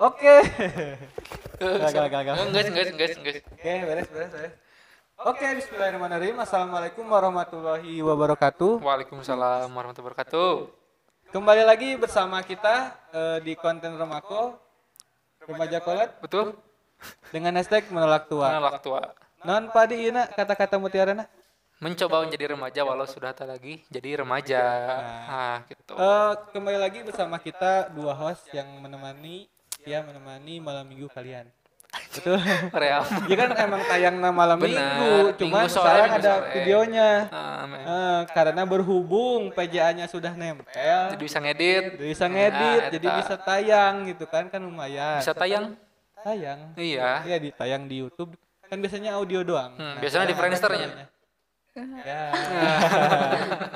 Oke. Gagal, gagal, gagal. Enggak, enggak, enggak, enggak. Oke, beres, beres, beres. Oke, bismillahirrahmanirrahim. Assalamualaikum warahmatullahi wabarakatuh. Waalaikumsalam warahmatullahi wabarakatuh. Kembali lagi bersama kita eh, di konten Remako Remaja Kolot Betul? dengan hashtag menolak tua. Menolak tua. Non padi ina kata-kata mutiarana. Mencoba menjadi remaja walau sudah tak lagi jadi remaja. Nah, gitu. Eh, kembali lagi bersama kita dua host yang menemani ya menemani malam minggu kalian. Betul. Real. Ya kan emang tayang malam Benar, minggu, cuman minggu sore, sekarang minggu ada sore. videonya. Ah. Eh, karena berhubung PJA-nya sudah nempel, Jadi bisa ngedit. bisa ngedit, Nah, jadi bisa tayang gitu kan, kan lumayan. bisa tayang. tayang. Iya. Iya, ditayang di YouTube. Kan biasanya audio doang. Hmm, biasanya di Friendster-nya. Ya.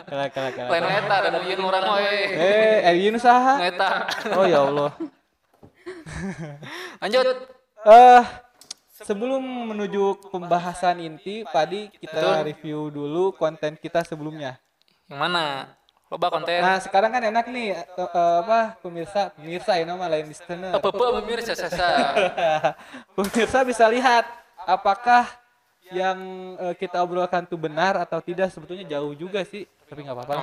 kalah, kalah, kalah. Lain eta dan ujian orang we. Eh, Elin saha? Eta. Oh ya Allah. Lanjut. Eh, sebelum menuju pembahasan inti, Padi kita Betul. review dulu konten kita sebelumnya. Yang mana? Loba konten. Nah, sekarang kan enak nih eh, apa pemirsa, pemirsa ini nama lain listener. Apa pemirsa sasa. pemirsa bisa lihat apakah yang eh, kita obrolkan itu benar atau tidak sebetulnya jauh juga sih tapi nggak apa-apa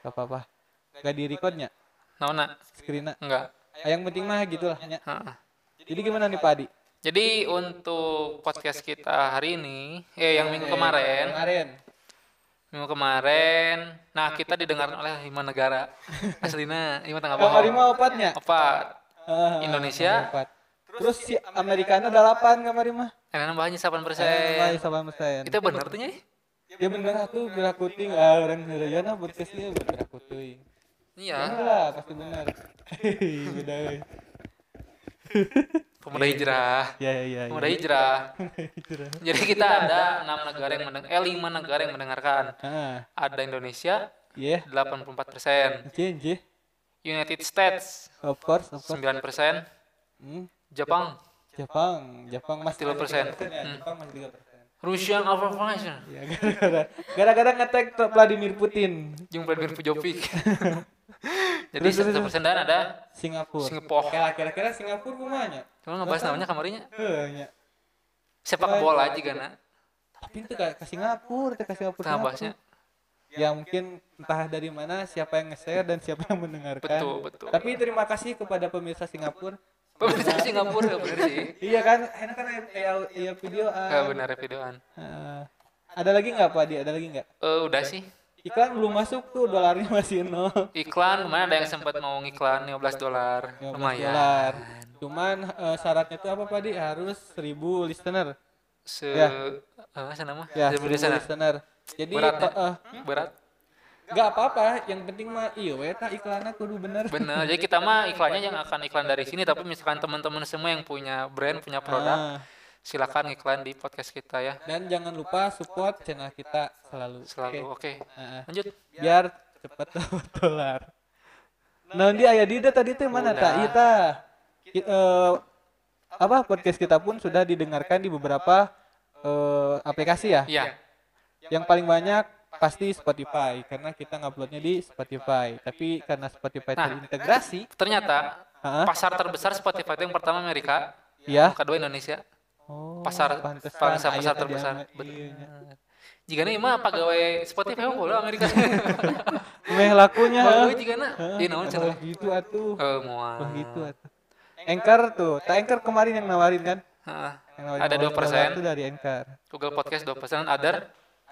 nggak apa-apa nggak di recordnya Naona? screennya Enggak. Yang penting mah gitu lah nya. Heeh. jadi gimana nih Pak Adi Jadi untuk podcast kita hari ini, eh yang minggu kemarin, kemarin minggu kemarin, nah kita didengar oleh lima negara. Aslinya lima tengah kamar bohong. lima opatnya Apa? Ah, Indonesia? terus si Amerikana delapan kamar lima Eh, nambahnya 8 eh, persen. sama persen Itu bener tuh ya bener aku berak kuting ah orang Hirayana podcastnya kuting Iya. bener lah pasti bener beda euy. Pemuda hijrah. ya ya ya Pemuda hijrah. Jadi kita ada enam negara yang mendengar, eh lima negara yang mendengarkan. Ada Indonesia yeah 84 persen, JJ United States of course of course 9 persen, Hmm. Jepang Jepang, Jepang masih 3%. 3%, ya, Hmm. Jepang masih 3%. Russian Information, Ya, gara-gara gara-gara ngetek Vladimir Putin, Jung Vladimir Pujovic. Jadi satu persen dan ada Singapura. Singapura. Kira- Kira-kira Singapura kumanya? Cuma ngebahas namanya kamarinya nya. sepak bola aja kan Tapi itu ke, Singapura, itu ke Singapura. Nah, bahasnya Ya mungkin entah dari mana siapa yang nge-share dan siapa yang mendengarkan. betul betul. Tapi terima kasih kepada pemirsa Singapura. Pemirsa Singapura ya bener sih. Iya kan, enak kan ya, ya video. ah. Gak benar ya videoan. Ah. ada lagi nggak Pak Di? Ada lagi nggak? Eh udah sih. Iklan belum masuk tuh, dolarnya masih nol. Iklan kemarin ada yang sempat mau ngiklan 15 dolar. 15 Lumayan. dolar. Cuman eh, syaratnya itu apa Pak Di? Harus 1000 listener. Se Ya. apa sih nama? Ya, Seribu 1000 di sana. listener. Jadi Berat eh, Berat. nggak apa-apa, yang penting mah iya we tah iklannya kudu bener. Bener. Jadi kita mah iklannya yang akan iklan dari sini tapi misalkan teman-teman semua yang punya brand, punya produk, Ah, silakan iklan di podcast kita ya. dan jangan lupa support channel kita selalu. Selalu. Oke. Oke. Ah, Lanjut. biar cepat dapat dolar. Nah, dia aya di tadi teh mana tak? Kita eh, apa podcast kita pun sudah didengarkan di beberapa eh, aplikasi ya. Iya. Yang paling banyak pasti Spotify karena kita nguploadnya di Spotify. Tapi karena Spotify Nah. terintegrasi, Ternyata Hah? pasar terbesar Spotify itu yang pertama Amerika, ya. yang kedua Indonesia. Oh, Pasar pasar, pasar terbesar. Bener. iya. Jika nih mah pegawai Spotify mah boleh Amerika. Meh lakunya. Heh. jika na. Heh, Di naon oh, cenah. gitu atuh. Oh, moal. Oh, gitu atuh. Anchor tuh, tak Anchor kemarin yang nawarin kan? Heeh. Yang nawarin Ada 15 2%. Itu dari Anchor. Google Podcast 2%, Other.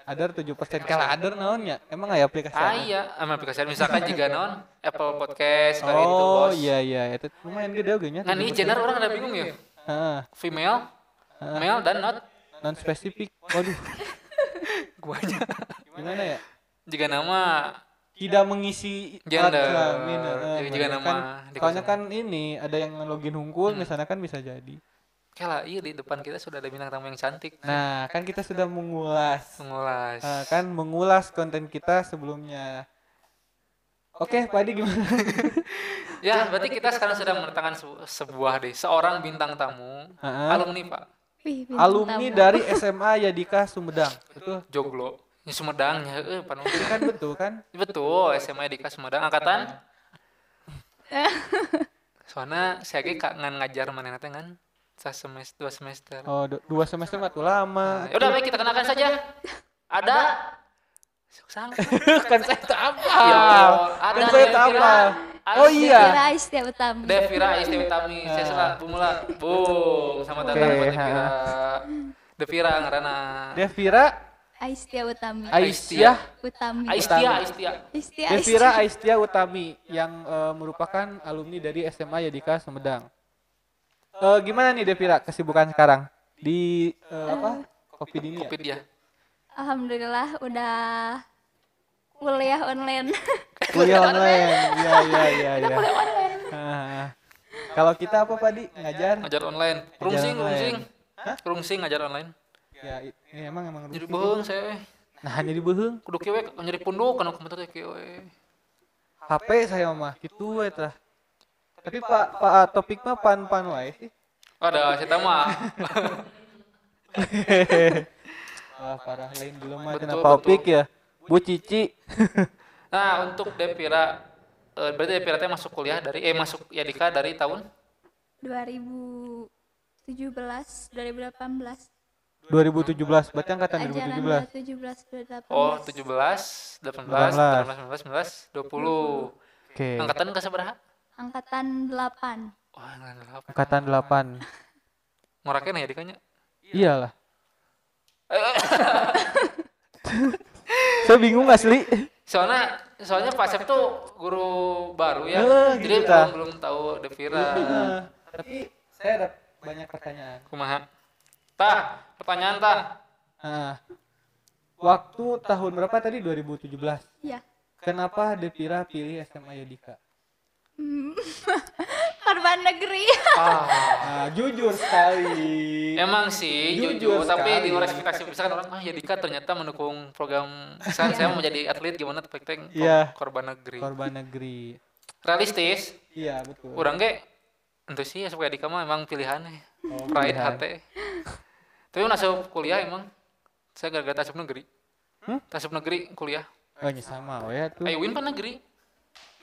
Ada 7% kala ada naonnya. Emang aya aplikasi? Ah ada? iya, ama aplikasi misalkan jika non Apple Podcast kali itu Oh bos. iya iya, itu lumayan gede oge nya. Nah ini gender orang ada bingung ya. Heeh, Female, male dan not. non spesifik. Waduh, Gua aja. gimana ya? Jika nama Tidak mengisi Gender. alat kelamin, heeh, Jadi juga bener. nama kan, soalnya kan ini ada yang login hungkul Hmm. misalnya kan bisa jadi. Kela, iya di depan kita sudah ada bintang tamu yang cantik. Nah, kan kita sudah mengulas Mengulas. eh, kan mengulas konten kita sebelumnya. Oke, Pak Adi gimana? Ya, berarti kita sekarang sudah mendatangkan se- sebuah deh, seorang bintang tamu, Heeh. alumni Pak, Wih, Alumni tamu. dari SMA Yadika Sumedang. Betul. Joglo. Ini Sumedang ya, eh. Kan betul kan? Betul, SMA Dika Sumedang angkatan soalnya saya ge kangen ngajar mana teh kan sa semester dua semester Oh, du- dua semester mah tuh lama. ya udah baik kita kenalkan saja ada sang kan saya tak apa. Ya, ada kan saya tak Devira. Oh iya. Kira Istia Utami. Devira Isti Utami saya salah bumula bung sama datang Oke, buat Devira Devira ngarana Devira Aistia Utami. Aisyah Utami. Aistia Aistia Istia. Devira Aistia Utami yang eh, merupakan alumni dari SMA Yadika Sumedang. Eh, gimana nih Devira kesibukan sekarang di eh, apa? Kopi dini? Covid ya Alhamdulillah udah kuliah online. Kuliah online. Iya iya iya iya. Ah. Kalau kita apa Pak Di? Ngajar? ngajar online rungsing online. rungsing rungsing ngajar online Ya, ini emang emang jadi rutin. beung saya Nah, jadi beheung. kudu kieu we nyari punduk kana komputer teh kieu we HP saya mah gitu we tah. Tapi Pak Pak topik mah pan-pan wae sih. ada saya mah Wah, parah lain dulu mah Betul, cenah betul. topik ya. Bu Cici. nah untuk Devira eh, berarti Devira teh masuk kuliah dari eh masuk Yadika dari tahun 2017, 2018. 2017, berarti angkatan Ajaran 2017. 2017, 2018. oh 17 18 19 20 Oke. angkatan ke seberapa Angkatan 8. wah angkatan delapan. Angkatan 8. ngorakeun ya dikanya Iyalah. Saya bingung asli. soalnya soalnya Pak Asep tuh guru baru ya Eh, jadi gitu belum belum tahu Devira Nah, tapi saya ada banyak pertanyaan. kumaha tah pertanyaan tah Nah, waktu tahun berapa tadi 2017? Ya. Kenapa Devira pilih SMA Yadika? Hmm. Korban negeri. ah Nah, jujur sekali. Emang sih Jujur jujur, tapi di luar ekspektasi misalkan orang ah ya Dika ternyata mendukung program misalkan saya mau jadi atlet gimana tapi teng Iya. korban negeri. Korban negeri. Realistis, Iya, betul. kurang ge entu sih ya supaya Dika mah emang pilihannya. Oh, Pride pilihan. hati. tapi masuk kuliah emang saya gara-gara tasuk negeri. Hmm? Tasuk negeri kuliah. Oh, ini sama oh ya tuh. Ayo win pan negeri.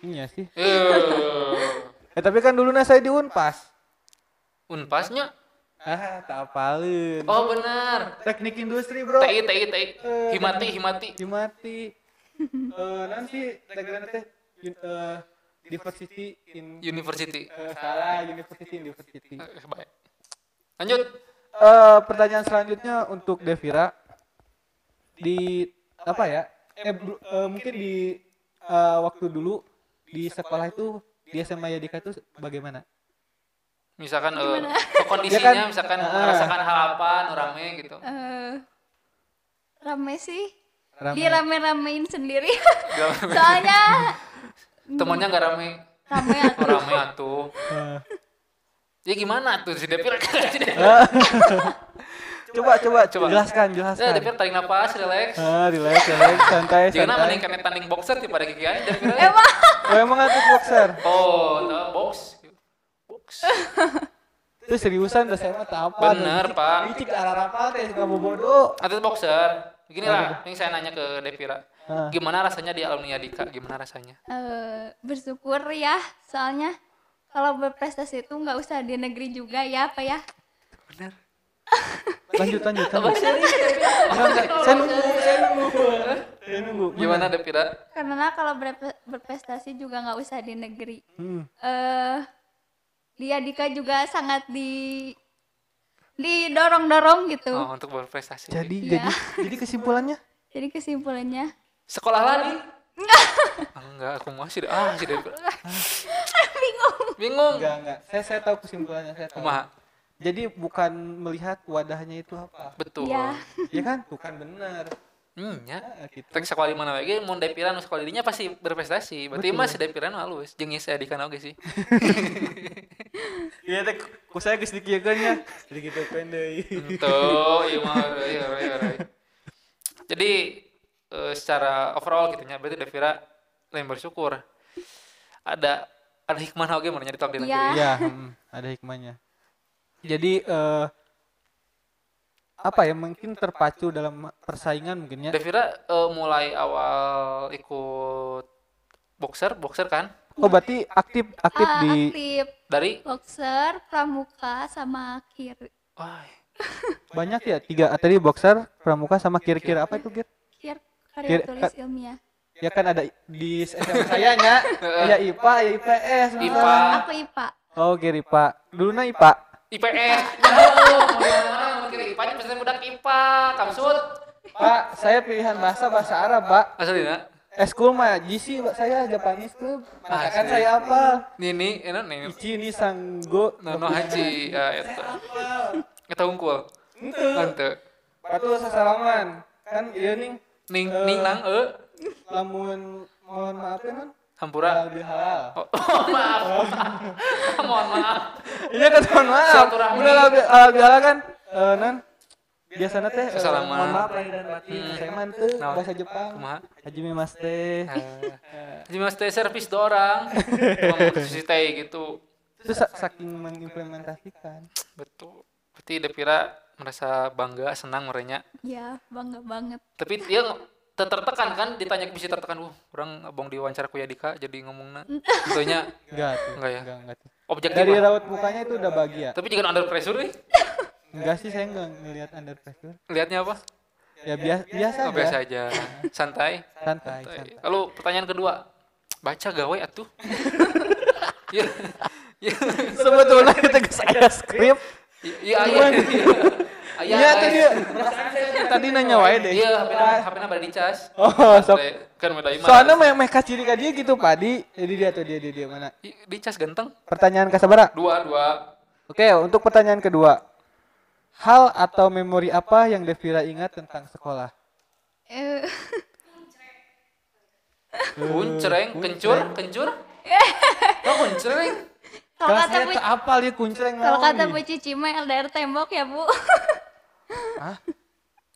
Iya sih. Eh, Eh, tapi kan dulu saya di Unpas. Unpasnya. Ah, tak apalin. Oh benar. Teknik industri, Bro. TI TI TI. Himati himati. Himati. Eh, nanti tagline teh eh, diversity in University. eh, salah university university. Eh, baik. Lanjut. Eh, pertanyaan selanjutnya untuk Devira di apa ya? Eh, eh, mungkin di eh, waktu dulu di sekolah itu di SMA Yadika itu bagaimana? misalkan Gimana? kondisinya Ya kan, misalkan ah. merasakan hal apa rame gitu Eh, rame sih. Rame. Dirame-ramein sendiri. Gak- Soalnya temennya nggak rame rame oh, atuh. rame atuh Eh, ya gimana tuh si si Devir coba coba Coba. jelaskan ya jelaskan. Devir tarik napas relax Ah, relax, relax, santai, jangan santai. mending kena tanding boxer tipe ada kikian Devir Emang Oh, emang atlet boxer? oh nah, box box Itu seriusan udah saya mah apa. Bener, Pak. Licik arah apa teh kamu bodoh. atlet boxer begini lah ini saya nanya ke Devira Ah. gimana rasanya di alumni Adika gimana rasanya eh, bersyukur ya. Soalnya kalau berprestasi itu nggak usah di negeri juga ya apa ya. bener Lanjut lanjut. lanjut. Enggak, enggak. Saya nunggu, saya nunggu. Saya nunggu. gimana Devira Karena kalau berpe- berprestasi juga nggak usah di negeri. Hmm. eh dia Dika juga sangat di didorong-dorong gitu. oh untuk berprestasi Jadi Iya. jadi jadi kesimpulannya Jadi kesimpulannya sekolah lagi Ah, enggak aku masih ah si Devira bingung. bingung enggak enggak. Saya saya tahu kesimpulannya saya tahu. kumaha Jadi bukan melihat wadahnya itu apa. betul Ya, Ya kan? Tuh kan benar. hmm ya Ah, gitu. Tek sekolah di mana lagi mau Devira nu sekolah dinya pasti berprestasi. Berarti Betul. mah si Devira nu halus jeung saya di kana oge sih. Iya teh ku saya geus dikieukeun nya. Jadi gitu kan deui. Tuh, iya mah iya, iya, iya, iya. Jadi eh, secara overall gitu nya berarti Devira lain bersyukur. Ada ada hikmah oge mun nyari top di negeri. Iya. Iya, mm, ada hikmahnya. Jadi eh apa ya mungkin terpacu dalam persaingan mungkin ya. Devira eh, mulai awal ikut boxer, boxer kan? Oh berarti aktif aktif Ah, di aktif dari boxer, pramuka sama kir. wah Banyak ya tiga tadi boxer, pramuka sama kir-kir apa itu kir? Kir karya tulis ilmiah. Ya kan ada di SMA saya nya. ya IPA, ya IPS. IPA. Aku IPA. Oh, kir IPA. Dulu na IPA. IPS di mana mau kira IPA nya pasti budak IPA kamsud Pak, saya pilihan bahasa bahasa Arab, Pak. asalnya Eskul mah GC Pak, saya Japanese tuh. Maka Asli. saya apa? Nini enak nih Ichi ni sanggo. Nono haji ya eta eta unggul Henteu. Patu sasalaman. Kan iya ning ning Eh. ning nang e lamun mohon maaf ya kan hampura halal bihalal. oh, maaf mohon maaf Iya kan mohon maaf. Udah halal bi- halal bihalal kan eh nan biasanya teh eh, Sasalaman. mohon maaf lahir dan batin. Hmm. Saya mah teu Naon? bahasa Jepang. kumaha Hajime mas teh. Jadi mas teh servis dorang mau cuci teh gitu Itu sa- saking mengimplementasikan. betul berarti Devira merasa bangga senang merenya Ya, bangga banget. tapi dia tertekan kan ditanya bisa tertekan uh orang abang diwawancara ku ya Dika jadi ngomongna tentunya Enggak tuh. Enggak ya? Enggak, enggak tuh. objektif Dari raut mukanya itu udah bahagia. tapi juga under pressure nih Enggak sih saya enggak ngelihat under pressure. lihatnya apa Ya biasa biasa oh, aja. biasa aja santai Santai, Santai. lalu pertanyaan kedua baca gawe atuh Iya. Iya. Sebetulnya kita geus aya skrip. Iya, iya. Iya, Iya guys. dia. Tadi nanya wae deh. Iya, HP-na HP-na pada dicas. Oh, sok. Kan udah iman. Soalnya meh meh kaciri ka dia gitu, Padi. Jadi dia tuh dia dia, dia mana? I- dicas ganteng. Pertanyaan kasabara. Dua, dua. Oke, untuk pertanyaan kedua. Hal atau memori apa yang Devira ingat tentang sekolah? Eh, Kuncreng, kencur, kencur. Kok kuncreng? kalau kata Bu, teu apal ya kuncreng kalau kata? Bu Cici mah LDR tembok ya, Bu. Hah?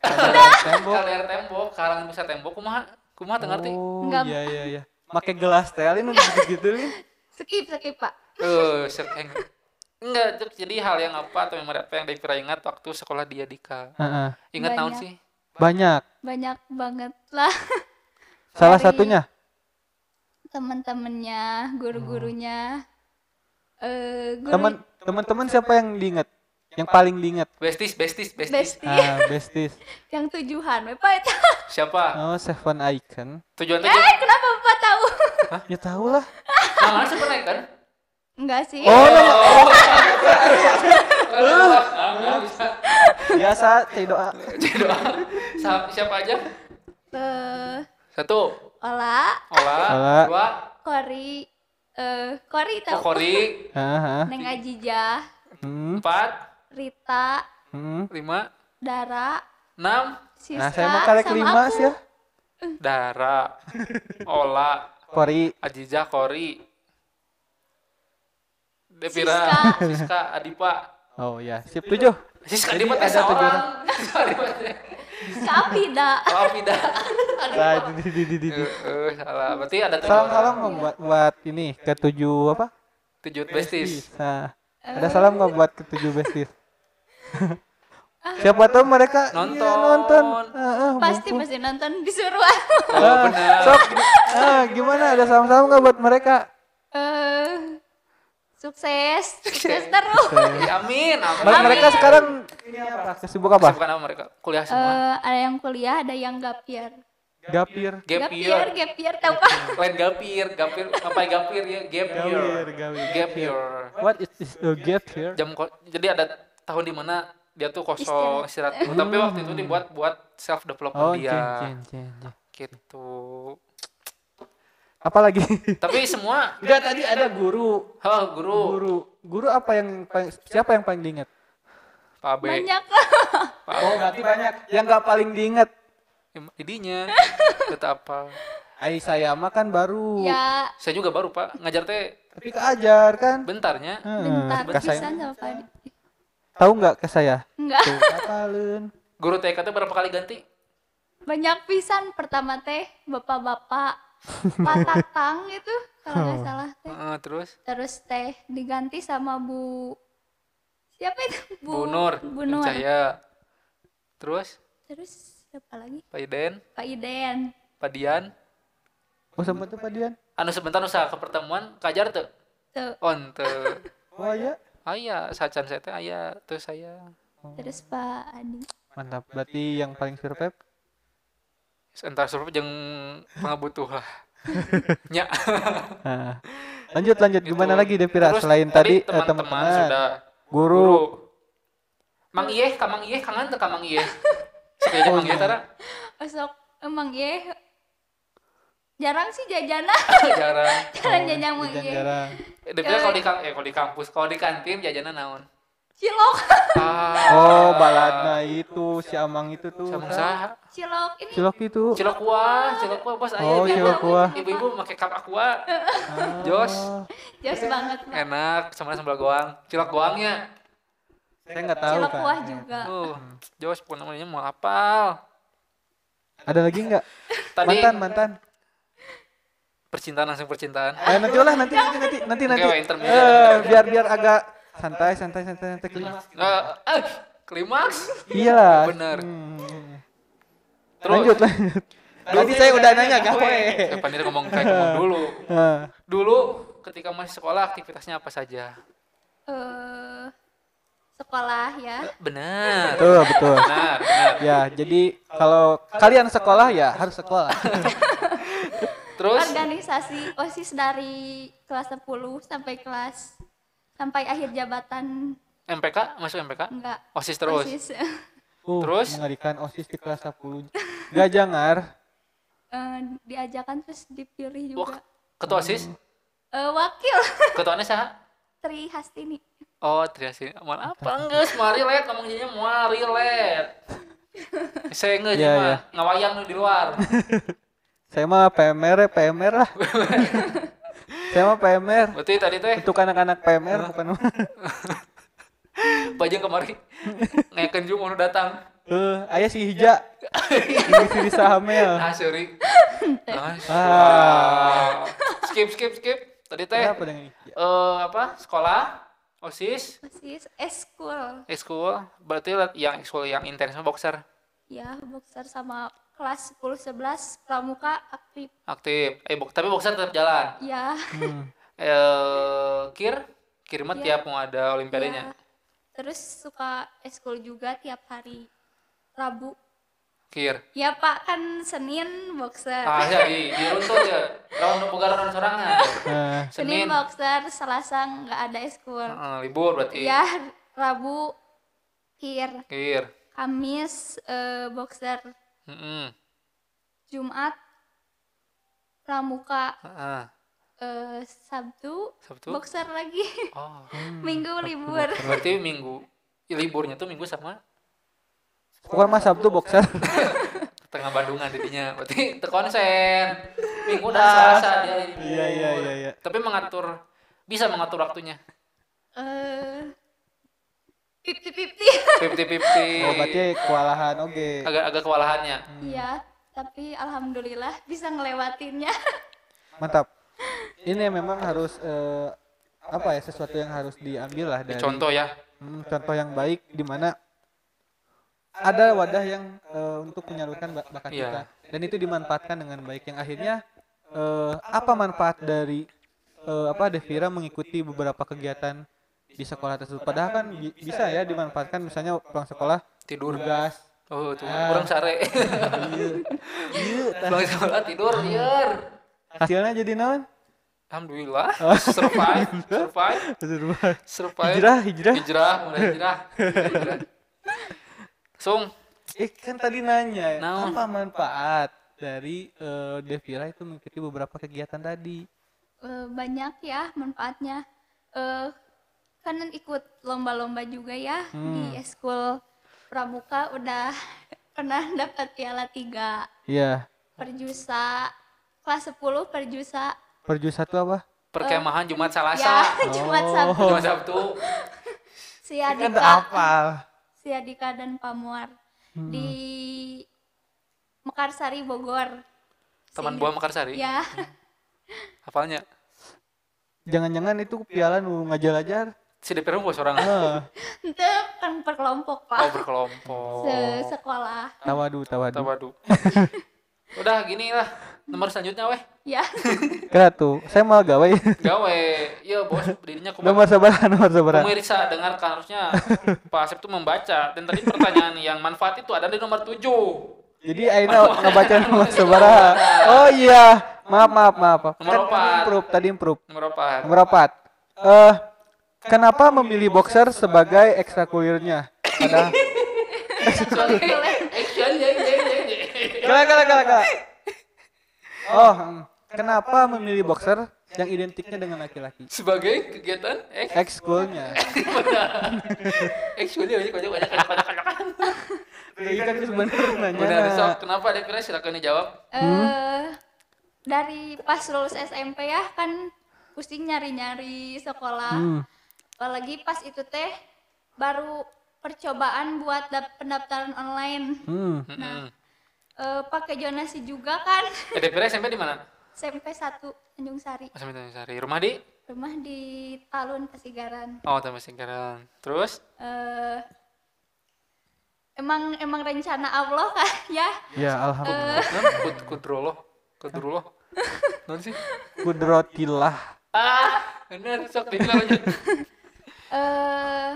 Tembok. Kalian tembok, kalangan bisa tembok kumaha? Kumaha teu ngerti? Oh, Enggak. iya iya iya. Make gelas teh udah gitu nih. skip, skip, Pak. Eh, sereng. Enggak, jadi hal yang apa atau memori apa yang Devira ingat waktu sekolah dia Dika? Heeh. Ingat tahun sih? Banyak. Banyak banget lah Salah Dari- satunya teman-temannya, guru-gurunya. Eh, guru teman teman-teman siapa yang diingat? Yang paling diingat? Besties, besties, besties. bestie Ah, besties. yang tujuan, Bapak itu. Siapa? Oh, Seven Icon. Tujuan teh Eh, kenapa Bapak tahu? Ya tahu lah. siapa naik kan? Enggak sih. Oh, nama Ah, bisa. biasa cai doa. Doa. Siapa aja? Eh, Satu, Ola, Ola. Ola. Dua, Kori, eh Kori tahu. Kokori. Heeh. Neng Ajijah, Hmm. Empat, Rita, Hmm. lima, Dara, enam, Siska, Nah, saya mau karek lima sih ya. Dara, Ola, Kori. Ajijah, Kori, Devira, Siska, Adipa. Oh ya, sip tujuh. Siska Jadi Adipa tujuh seorang. Siska Adipa. Kapida. Oh, tidak. Nah, di, di, di, di, di. Eh, salah. Berarti ada tujuh Salam orang. salam buat buat ini ke tujuh apa? Tujuh besties. Nah, ada salam nggak buat ke tujuh Siapa tahu mereka iya, Nonton. nonton. Ah, ah, Pasti mumpung. pasti nonton disuruh. Oh, Ah, benar. Sok, ah, gimana? Ada salam-salam nggak buat mereka? Eh, sukses, sukses terus. Ya, amin, amin. Mer- Mereka sekarang ini apa? Kesibuk apa? Kesibukan apa mereka? Kuliah semua. Eh, ada yang kuliah, ada yang gapir. Gapir. Gap Gapir, year. gapir tahu kan? Lain gapir, gapir, apa gapir ya? Gap year. Gawir, gawir. Gap year. What is this a gap here? Jam jadi ada tahun di mana dia tuh kosong istirahat. Tapi waktu itu dibuat buat self development Oh, dia. jen, jen, jen, jen. Gitu. Apa lagi? Tapi semua Enggak tadi ada guru. oh, guru, Guru. Guru apa yang paling, siapa yang paling diingat? Pak B, Banyak. Pak Oh, berarti banyak. Yang nggak paling diingat. Idinya. Kata apa? Ai saya mah kan baru. ya, Saya juga baru Pak ngajar teh Tapi keajar kan. bentarnya. Hmm, bentar pisan sama Pak. Tahu nggak ke saya? Enggak. Tuh, apalun. Guru TK teh berapa kali ganti? Banyak pisan pertama teh bapak-bapak patatang itu kalau nggak salah teh. Heeh, terus Terus teh diganti sama Bu siapa itu? Bu Nur, Bu Nur. Cahaya. Terus Terus siapa lagi? Pak Iden, Pak Iden. Pak Dian. Oh, sempat tuh Pak Dian. Anu sebentar usaha ke pertemuan kajar tuh. Tuh. On tuh. Oh iya. Aya sacan saya teh aya terus saya. Terus Pak Adi. Mantap. Berarti yang paling survive entar survei jeung pengabutuh lah nya. Nah, lanjut lanjut. Gitu. gimana lagi Devira Terus selain tadi eh, teman-teman teman-teman sudah guru. Guru. Mang Ieh ka Mang Ieh kangen teu ka Mang Ieh. Sekali Oh, Mang Ieh iya. tara? Besok emang ya jarang sih jajana jarang. Jarang jajan emang jajan jarang. Devira kalau di eh kalau di kampus kalau di kantin jajanan naon? Cilok. Ah. Oh baladna itu si Amang itu tuh. Sama Kak. saha. Cilok ini. Cilok itu. Cilok kuah cilok kuah bos aya Oh, ibu-ibu. cilok kuah. ibu-ibu pakai cup aqua Ah. Jos. jos banget enak sama sambal goang. Cilok goangnya. Saya nggak tahu cilok kan kuah juga. Uh Jos pun namanya mau apal. Ada lagi nggak? Tadi mantan mantan percintaan langsung percintaan. Eh nanti lah nanti nanti nanti nanti nanti. Oke, intermediate. eh, biar biar agak santai santai santai santai klimaks Eh, eh, klimaks? Iya. Lah Bener. Hmm. Terus? lanjut lanjut. Tadi saya udah nanya gawe Eh, Pandir ngomong kayak ngomong dulu. Dulu ketika masih sekolah aktivitasnya apa saja? Eh sekolah ya. Benar. Betul betul. Benar benar. Ya jadi kalau kalian sekolah ya harus sekolah terus? Organisasi osis dari kelas 10 sampai kelas sampai akhir jabatan. MPK masuk MPK enggak. Osis terus? Osis. Uh, Terus? mengerikan osis di kelas 10 gak jangar? Eh, diajakan terus dipilih Wah, juga. ketua osis? Eh, wakil. Ketuanya saha Tri Hastini. Oh triasi aman apa enggak mari let. Ngomong jadinya mari let. Saya enggak Iya, yeah, iya. mah ngawayang di luar saya mah PMR ya PMR lah. Saya mah PMR berarti tadi teh untuk anak-anak PMR bukan bajang kemari ngayakeun jum nu datang. Eh ayah si hija. Ini si Risa Hamel ah sorry. Ah, Ah. skip skip skip. Tadi teh kenapa dengan hija? eh apa? Sekolah? Osis? Osis eskul. Ekskul berarti yang ekskul yang intens mah boxer? Ya boxer sama kelas 10 11 pramuka aktif. Aktif. Eh bok tapi boxer tetap jalan? Ya Hmm. eh kir? Kir mah Iya. tiap mau ada olimpiadanya? Ya. terus suka eskul juga tiap hari Rabu. Kir? Ya pak. Kan Senin boxer. Ah ya di di runtut ya lawan boga lawan sorangan. Senin Senin. boxer Selasa nggak ada eskul. Heeh, libur berarti. Ya Rabu kir. Kir. Kamis eh, boxer Heeh. Jumat pramuka Heeh. eh, Sabtu Sabtu? boxer lagi. Oh. Minggu libur. berarti minggu ya, liburnya tuh minggu sama? Bukan mas Sabtu boxer. Tengah Bandungan jadinya. Berarti terkonsen minggu dan Selasa dia. Libur iya iya iya iya. Tapi mengatur bisa mengatur waktunya? Eh fifty fifty fifty fifty oh berarti kewalahan oke. Agak agak kewalahannya. Iya tapi alhamdulillah bisa ngelewatinnya. Mantap. Ini memang harus eh, apa ya sesuatu yang harus diambil lah dari contoh ya. Hmm, contoh yang baik di mana ada wadah yang eh, untuk menyalurkan bak- bakat Iya. kita. Dan itu dimanfaatkan dengan baik. Yang akhirnya eh, apa manfaat dari eh, apa Devira mengikuti beberapa kegiatan di sekolah tersebut. Padahal kan bi- bisa ya dimanfaatkan misalnya pulang sekolah tidur. tugas. Oh tuh Ah. kurang sare. Iya. Iya. Pulang sekolah tidur liar. Hasilnya jadi naon? Alhamdulillah. Survive. Survive. Survive. Hijrah hijrah. Hijrah mulai hijrah. Hijrah. Sung. Eh kan tadi nanya Naon? apa manfaat dari eh, Devira itu mengikuti beberapa kegiatan tadi? Eh, banyak ya manfaatnya. Eh kan ikut lomba-lomba juga ya di eskul pramuka. Udah pernah dapat piala tiga. Iya. perjusa kelas 10 perjusa Perju satu apa? perkemahan Jumat ya Salasa Jumat Oh. Sabtu. Jumat Sabtu. Si Adika apa? si Adika dan Pamuar. Di Mekarsari Bogor. Teman Si- buah Mekarsari? Ya. Hafalnya? Jangan-jangan itu piala nu ngajar-ajar. Si DPR bos orang Ah, itu kan per kelompok oh pak berkelompok Se sekolah tawadu, tawadu. tawadu Udah gini lah. Nomor selanjutnya weh. ya Kira tuh, saya mau gawe. Gawe. Iya bos, dirinya kumaha. nomor seberapa, nomor seberapa. Pemirsa dengarkan harusnya Pak Asep tuh membaca dan tadi pertanyaan yang manfaat itu ada di nomor 7. Jadi Aina ngebaca nomor seberapa. Oh iya, maaf maaf maaf. Nomor Kan tadi empat. improve, tadi improve. Nomor apa? Nomor empat. Eh, kenapa memilih boxer sebagai ekstrakurikulernya? Ada. Action. Kala kala kala kala. Oh, hmm. kenapa memilih boxer yang identiknya dengan laki-laki? Sebagai kegiatan eks Ekskulnya. Actually banyak banyak banyak banyak banyak. Jadi kan sebenarnya nanya. Benar, kenapa ada kira silakan dijawab. eh dari pas lulus SMP ya kan pusing nyari-nyari sekolah Hmm. Apalagi pas itu teh baru percobaan buat pendaftaran online Hmm. Heeh. Eh, pakai jonasi juga kan Devira SMP di mana? SMP 1 Tanjung Sari Mas Minta Sari. Rumah di? rumah di Talun Pasigaran Oh, Taman Singkaran. Terus? eh emang emang rencana Allah kan ya Ya, alhamdulillah. Non kud kudroloh. Kudroloh. Non sih? Kudrotillah. Ah, benar sok lanjut. Eh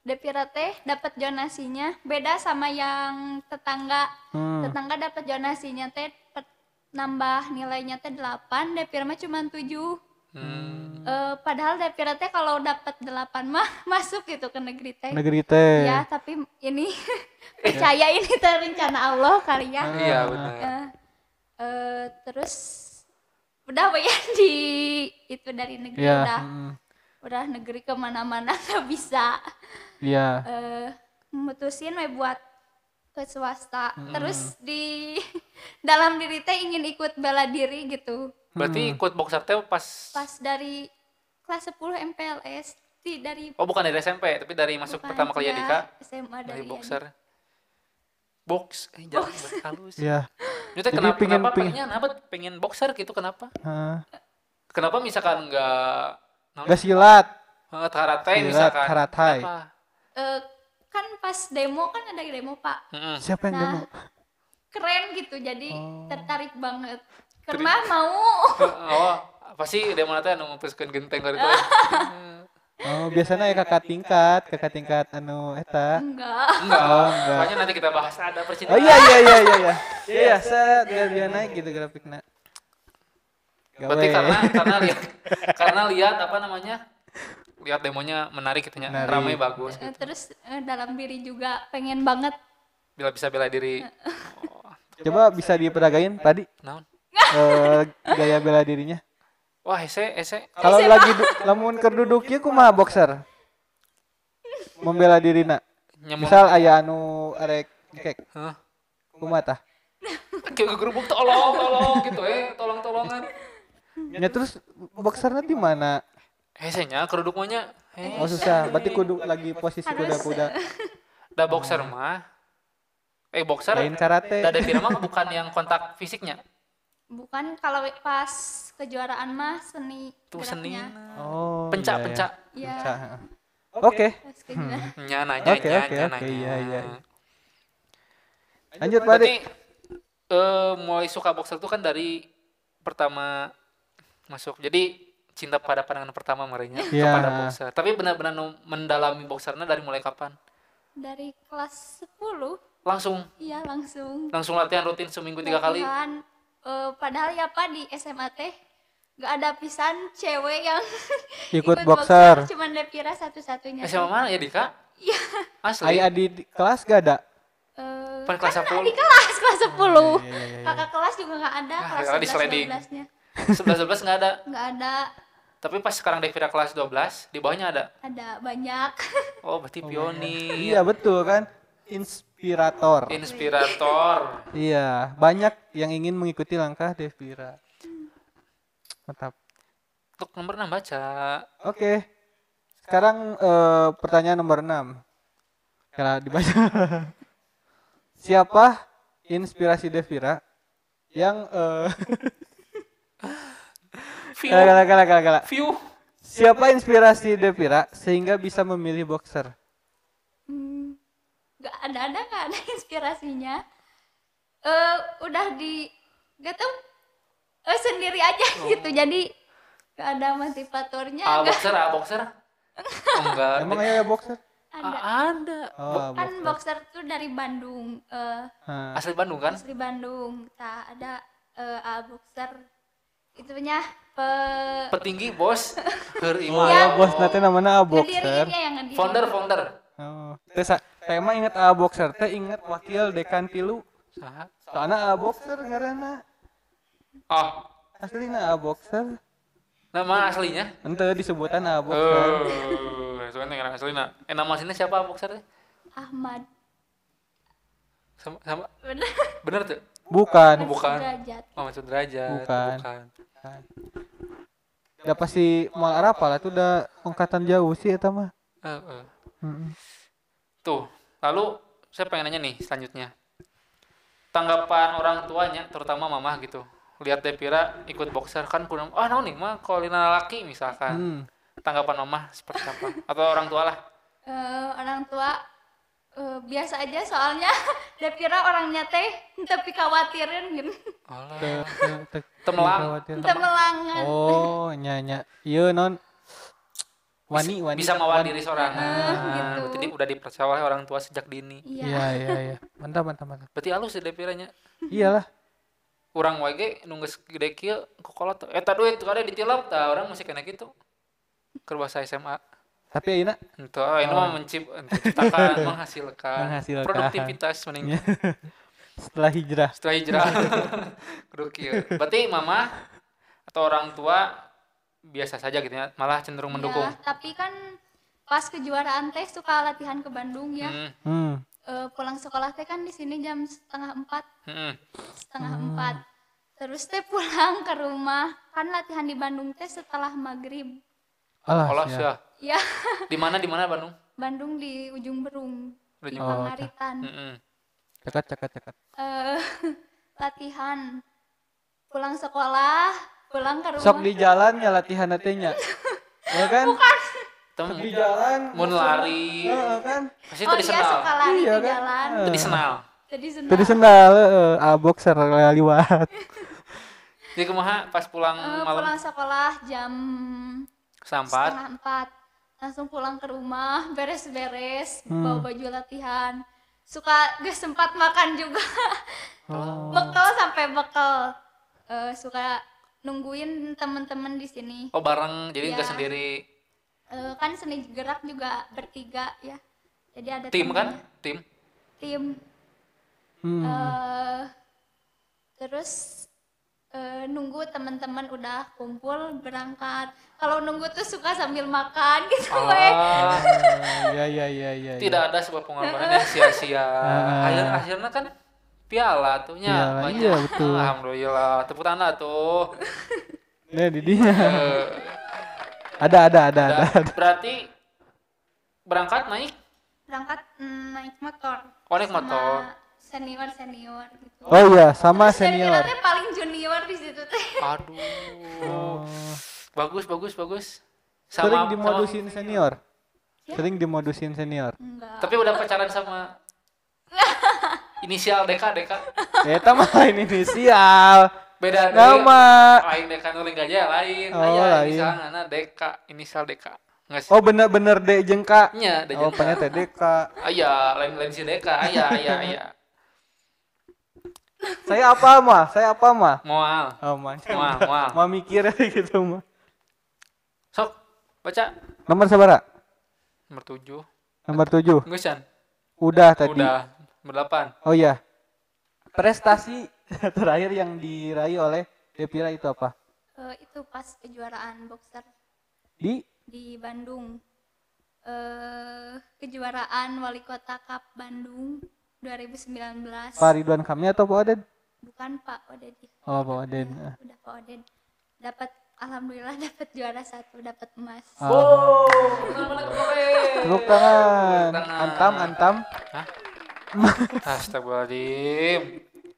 Devira teh dapat jonasinya beda sama yang tetangga Hmm. tetangga dapat jonasinya teh nambah nilainya teh 8 Devira mah cuma 7 Hmm. Eh, padahal Devira teh kalau dapat 8 mah masuk gitu ke negeri teh Negeri teh. ya tapi ini percaya ini teh rencana Allah kali ya Iya, benar. Eh, eh, terus udah apa ya di itu dari negeri Ya. udah hmm. Udah negeri ke mana-mana nggak bisa Ya. eh mutusin we buat ke swasta Hmm. terus di dalam diri teh ingin ikut bela diri gitu Berarti ikut boxer teh pas pas dari kelas 10 MPLS di dari Oh, bukan dari SMP, tapi dari masuk bukan, pertama kali ya, Yadika SMA dari dari boxer. Box, eh jangan halus. Ya. Jadi kenapa, pengen- kenapa pengen- pengen boxer gitu kenapa? Hah. Kenapa misalkan enggak Gak silat. Karate Silat, misalkan. Eh, kan pas demo kan ada demo pak. Siapa yang Nah, demo? keren gitu jadi Oh. tertarik banget karena mau oh, apa sih demo nanti anu ngumpulkeun genteng dari itu? Oh, biasanya ya kakak tingkat, kakak tingkat anu eta. enggak Enggak. Oh, enggak. Makanya nanti kita bahas ada Oh percintaan. iya iya iya iya iya. Iya, saya dia, dia naik gitu grafiknya. Berarti karena karena lihat karena lihat apa namanya? Lihat demonya menarik gitu nya. Menarik. Ramai bagus. Eh, terus eh, dalam diri juga pengen banget Bila bisa bela diri. Coba bisa diperagain tadi Naon? eh, gaya bela dirinya. Wah, ese ese. Kalau lagi lamun keur duduk ieu kumaha boxer? Membela dirina. Nyamuk. Misal aya anu arek ngekek. Hah? Kumaha tah? Kayak gerubuk tolong, tolong gitu eh, tolong-tolongan. Ya terus boxernya di mana? Hesenya keruduk maunya. Eh, Oh susah, berarti kudu lagi posisi kuda-kuda. da boxer mah. Eh, boxer. Lain karate. Da Devira mah bukan yang kontak fisiknya. bukan kalau pas kejuaraan mah seni Tuh seni. Oh. Pencak, iya, iya. pencak. Iya. Pencak, heeh. Oke, kejuaraan Nya nanya, Oke, nya, oke, nya oke, nanya. iya, iya. lanjut Pak eh mulai suka boxer tuh kan dari pertama masuk. Jadi cinta pada pandangan pertama marinya Iya. kepada boxer. Tapi benar-benar mendalami boxernya dari mulai kapan? dari kelas 10 Langsung iya langsung langsung latihan rutin seminggu tiga kali. Latihan. Eh, padahal ya pak di SMA teh gak ada pisan cewek yang Ikut boxer. cuman Devira satu-satunya SMA mana ya Dika? Iya. Asli. Aya di di kelas gak ada? Eh, Pan kelas kan 10. di kelas kelas 10 iya, iya, iya. kakak kelas juga nggak ada Ah, kelas kali di 11 sliding. 12 nya 11 11 nggak ada. nggak ada Tapi pas sekarang Devira kelas 12, di bawahnya ada. ada banyak Oh, berarti pionir. Iya betul kan? Inspirator. Inspirator. Iya, banyak yang ingin mengikuti langkah Devira. Mantap. Untuk nomor 6 baca. Oke. Sekarang eh, pertanyaan nomor 6. Kalau dibaca. Siapa inspirasi Devira yang eh View. kala kala kala kala kala. View. Siapa inspirasi Devira sehingga bisa memilih boxer? Hmm, nggak ada ada nggak ada inspirasinya eh udah di gak tau eh, sendiri aja Oh. gitu jadi gak ada motivatornya A gak boxer, A boxer. Enggak. Emang ya boxer? ada A- ada. Oh, kan boxer. boxer tuh dari Bandung eh Hah. Asli Bandung kan? asli Bandung tak ada eh, A boxer itunya pe Petinggi bos. Keur Oh, ya, bos nanti namanya A boxer. Founder, founder. Oh. Terus saya mah inget A boxer teh inget wakil dekan tilu. Saha? Soalnya A boxer ngaranna. Oh, Aslina A boxer. nama aslinya? Ente disebutan A boxer. Oh, soalnya yang aslinya. Eh nama aslinya siapa A boxer? teh? Ahmad Sama, sama. bener Bener tuh? Bukan. bukan. derajat Muhammad Sudrajat. Bukan. bukan. Udah pasti mal Arab lah itu udah angkatan jauh sih eta mah. Eh, eh. Mm-mm. Tuh, lalu saya pengen nanya nih selanjutnya. Tanggapan orang tuanya, terutama mama gitu. Lihat Devira ikut boxer kan kurang, ah naon nih mah kalau lina laki misalkan. Hmm. Tanggapan mama seperti apa? Atau orang tua lah. Eh, orang tua eh, biasa aja soalnya Devira orangnya teh tapi khawatirin gitu Alah. Teu- teu- teu- Temelang. khawatir. Kita melangan Oh, nyanya. Iya non. Wani, wani. Bisa mawan diri seorang. Ah, gitu. Berarti di- udah dipercaya oleh orang tua sejak dini. iya Iya, iya, iya. Mantap, mantap, mantap. Berarti halus ya Deviranya. Iyalah. Urang wage nunggu gede kieu kokolot. Eta duit kada ditilap tah orang masih kena gitu. Keur bahasa SMA. Tapi ayeuna Itu, ini mah mencip, menciptakan, menghasilkan, Menghasilkan. produktivitas mending setelah hijrah. setelah hijrah. Kudu kieu. Berarti mama atau orang tua biasa saja gitu ya, malah cenderung mendukung. Ya, tapi kan pas kejuaraan teh suka latihan ke Bandung ya Hmm, Hmm. Eh, pulang sekolah teh kan di sini jam setengah empat hmm, setengah empat terus teh pulang ke rumah kan latihan di Bandung teh setelah maghrib Alah, Olah ya. ya. Ya Di mana di mana Bandung? Bandung di ujung Berung Ujung di Oh, Pangaritan Hmm, Cekat, cekat, cekat. Eh, latihan pulang sekolah pulang ke rumah Sok di jalan ya latihan nya. Ya kan? Tem Di jalan. mun lari, Heeh kan? pasti oh iya tradisional. suka lari Iya di kan? jalan Eh. Tradisional. jadi senang Tadi sendal heeh, A boxer liwat. Jadi kumaha pas pulang Eh, malam pulang sekolah jam sampat, setengah empat langsung pulang ke rumah beres-beres Hmm. bawa baju latihan suka gak sempat makan juga Oh. bekal sampai bekal Eh, suka nungguin temen-temen di sini oh bareng, jadi nggak Iya. sendiri. Eh, kan seni gerak juga bertiga ya jadi ada Tim kan? Tim. tim Hmm. Eh, terus eh, nunggu teman-teman udah kumpul berangkat kalau nunggu tuh suka sambil makan gitu weh. Ah, Ya, ya, ya, ya. ya. tidak ada sebuah pengorbanan yang sia-sia. Ah. Akhir akhirnya kan piala tuh nya Piala, banyak. iya, betul. Alhamdulillah. Tepuk tangan tuh. Nah, di dia. Eh, Ada, ada, ada, ada. dan berarti berangkat naik berangkat mm, naik motor Oh, naik motor. senior senior gitu Oh iya, sama Terus senior. paling situ teh Aduh. Oh. Bagus, bagus, bagus. Sering Sama, dimodusin senior. Ya. Sering dimodusin senior. enggak Tapi udah pacaran sama inisial Deka, Deka. Eta mah lain inisial. Beda Nama. lain Deka nuling aja lain. Oh, Aya lain. inisial ngana Deka, inisial Deka. Nggak sih? Oh bener-bener D jengka. Nya, ada Oh, jeung- pengen teh Deka. Aya, lain lain si Deka, aya, aya, aya. Saya apa mah? Saya apa mah? Moal, Oh, mah. moal, moal. Mau mikir gitu mah. Sok, baca. Nomor sabara? Nomor 7. Nomor 7. Gusan. Udah tadi. Udah. Nomor 8. Oh iya. Prestasi terakhir yang diraih oleh Devira itu apa? Eh, itu pas kejuaraan boxer Di di Bandung eh kejuaraan wali kota cup Bandung 2019 Pak Ridwan Kamil atau Pak Oden? bukan Pak Odedi Oh, Pak Oden. Ya, udah Pak Oden dapat alhamdulillah dapat juara satu dapat emas Oh, mana kemarin? Tepuk tangan. Tepuk tangan. Antam, antam. Hah? Astagfirullahaladzim.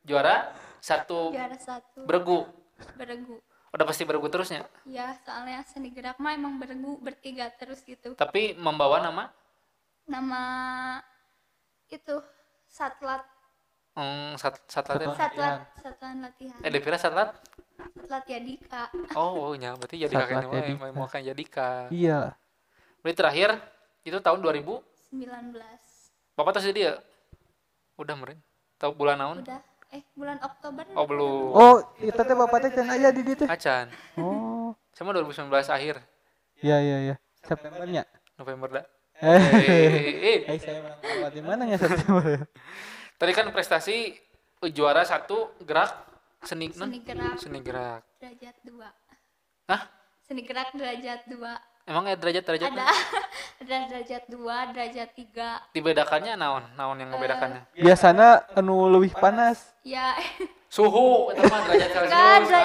Juara satu juara satu beregu. beregu Udah pasti beregu terusnya. ya soalnya seni gerak mah emang beregu bertiga terus gitu Tapi membawa nama nama itu satlat Hmm, sat satlat Satuan. Satlat, satuan latihan. eh Devira satlat Satlat Yadika. oh oh nya berarti Satlat Yadika. mau mau kan jadika Iya. berarti terakhir itu tahun 2000 19. bapak tes jadi ya udah meren tahu bulan naon Udah eh bulan Oktober. oh belum Oh, itu teh bapak teh can aya di dieu teh. acan Oh. sama 2019 akhir Iya iya iya. Septembernya. November dah Eh. eh, eh. Eh, saya di mana ya September tadi kan prestasi eh, juara satu gerak seni? Seni gerak seni gerak derajat 2. Hah? Seni gerak derajat 2. emang ya derajat derajat Ada ada derajat 2, derajat 3. dibedakannya naon naon yang membedakannya Biasana anu leuwih panas. Ya, suhu itu mah derajat celcius ada,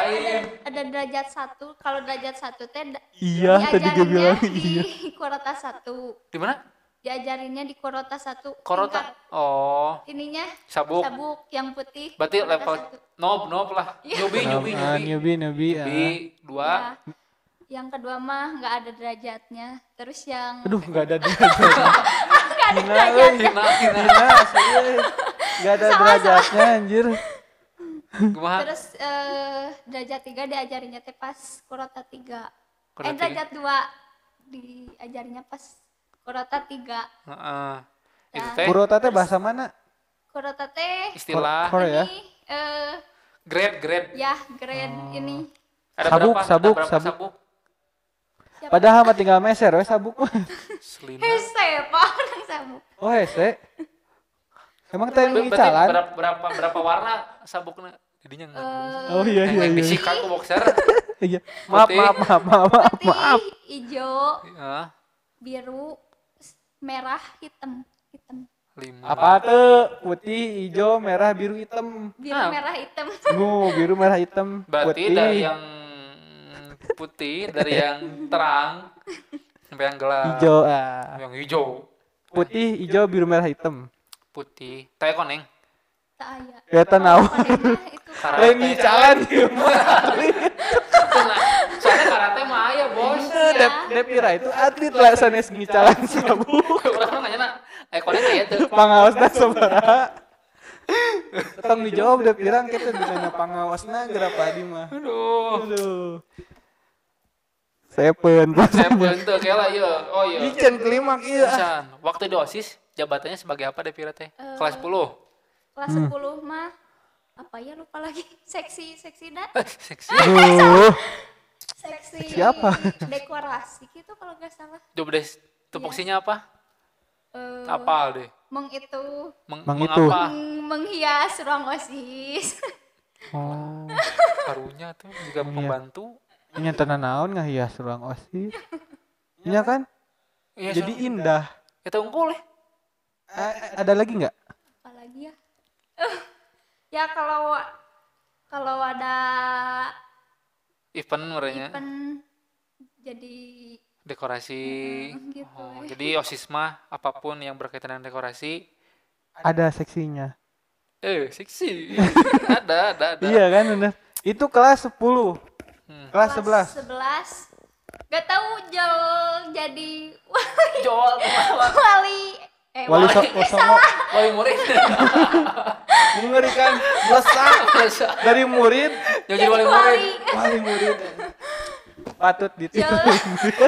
ada, derajat 1. Kalau derajat 1 teh Iya, tadi gue bilang di iya. Korota 1. di mana Diajarinnya di Korota 1. korota oh Ininya sabuk sabuk yang putih. berarti level satu. nob nob lah nyubi nyubi Ah, nyubi newbie. nyubi ah. dua Ya. Yang kedua mah nggak ada derajatnya. Terus yang Aduh, enggak ada derajat. nggak ada derajatnya. hina hina Hina, serius. Enggak ada derajatnya anjir. Kumaha Terus eh, derajat 3 diajarinnya teh pas Korota 3. Korota eh derajat 2 diajarinnya pas Korota 3. Heeh. itu Ya. teh Kurota teh bahasa mana? Korota teh istilah Kor- Korea. ini eh grade grade ya grade ini ada Sabuk, berapa ada sabuk, berapa sabuk. sabuk siapa? Padahal mah tinggal meser we sabuk selina Hese, Pak, orang sabuk. Oh, hese. Emang berarti ngicalan? berapa, berapa berapa warna sabuknya jadinya enggak Eh, Oh iya iya yang iya. disikat ke boxer Iya. Maaf, maaf, maaf, maaf, maaf, maaf. hijau, ya, biru, merah, hitam, hitam. lima Apa tuh? Putih, hijau, merah, biru, hitam. Biru, Ah. merah, hitam. Nu, biru, merah, hitam. berarti putih. dari yang putih dari yang terang sampai yang gelap hijau. Ah. yang hijau Putih, hijau, biru, merah, hitam. Putih teh koneng Tak aya. Ya Karate. Lain ngicalan ieu mah. Soalnya karate mah aya bos Dep Depira itu atlet lah sanes ngicalan sabuk. orang mah nanya eh koneng aya tuh Pangaosna sabaraha? Tong dijawab Depira kita ditanya pangaosna gerapa di mah. aduh Aduh. Sepen. saya bentuk kayak lah iya. Oh iya. Icen kelimak iya. Pisan. waktu di osis jabatannya sebagai apa Devira teh kelas 10 kelas Hmm. 10 mah apa ya lupa lagi. Seksi seksi dah. Seksi. Aduh. seksi. Siapa? dekorasi gitu kalau nggak salah. Coba deh tupoksinya apa? Eh, apa deh. meng itu. Meng, mengapa? itu. meng- menghias ruang osis Oh. karunya tuh juga pembantu Ini tenan naon ngahias ruang OSIS. Iya kan? Iya, Jadi indah. itu unggul ya Eh, ada lagi nggak? apalagi ya ya kalau kalau ada event merenya event jadi dekorasi gitu oh, ya. jadi osis mah apa pun yang berkaitan dengan dekorasi Ada seksinya. eh seksi ada ada ada Iya kan bener. Itu kelas 10. Hmm. Kelas 11. 11 gak tahu jel jadi jual wali. Eh Wali wali, so oh, songo. wali murid. Mengerikan. Melesat dari murid. Yang jadi wali murid. Wali. Wali murid. Patut ditiru.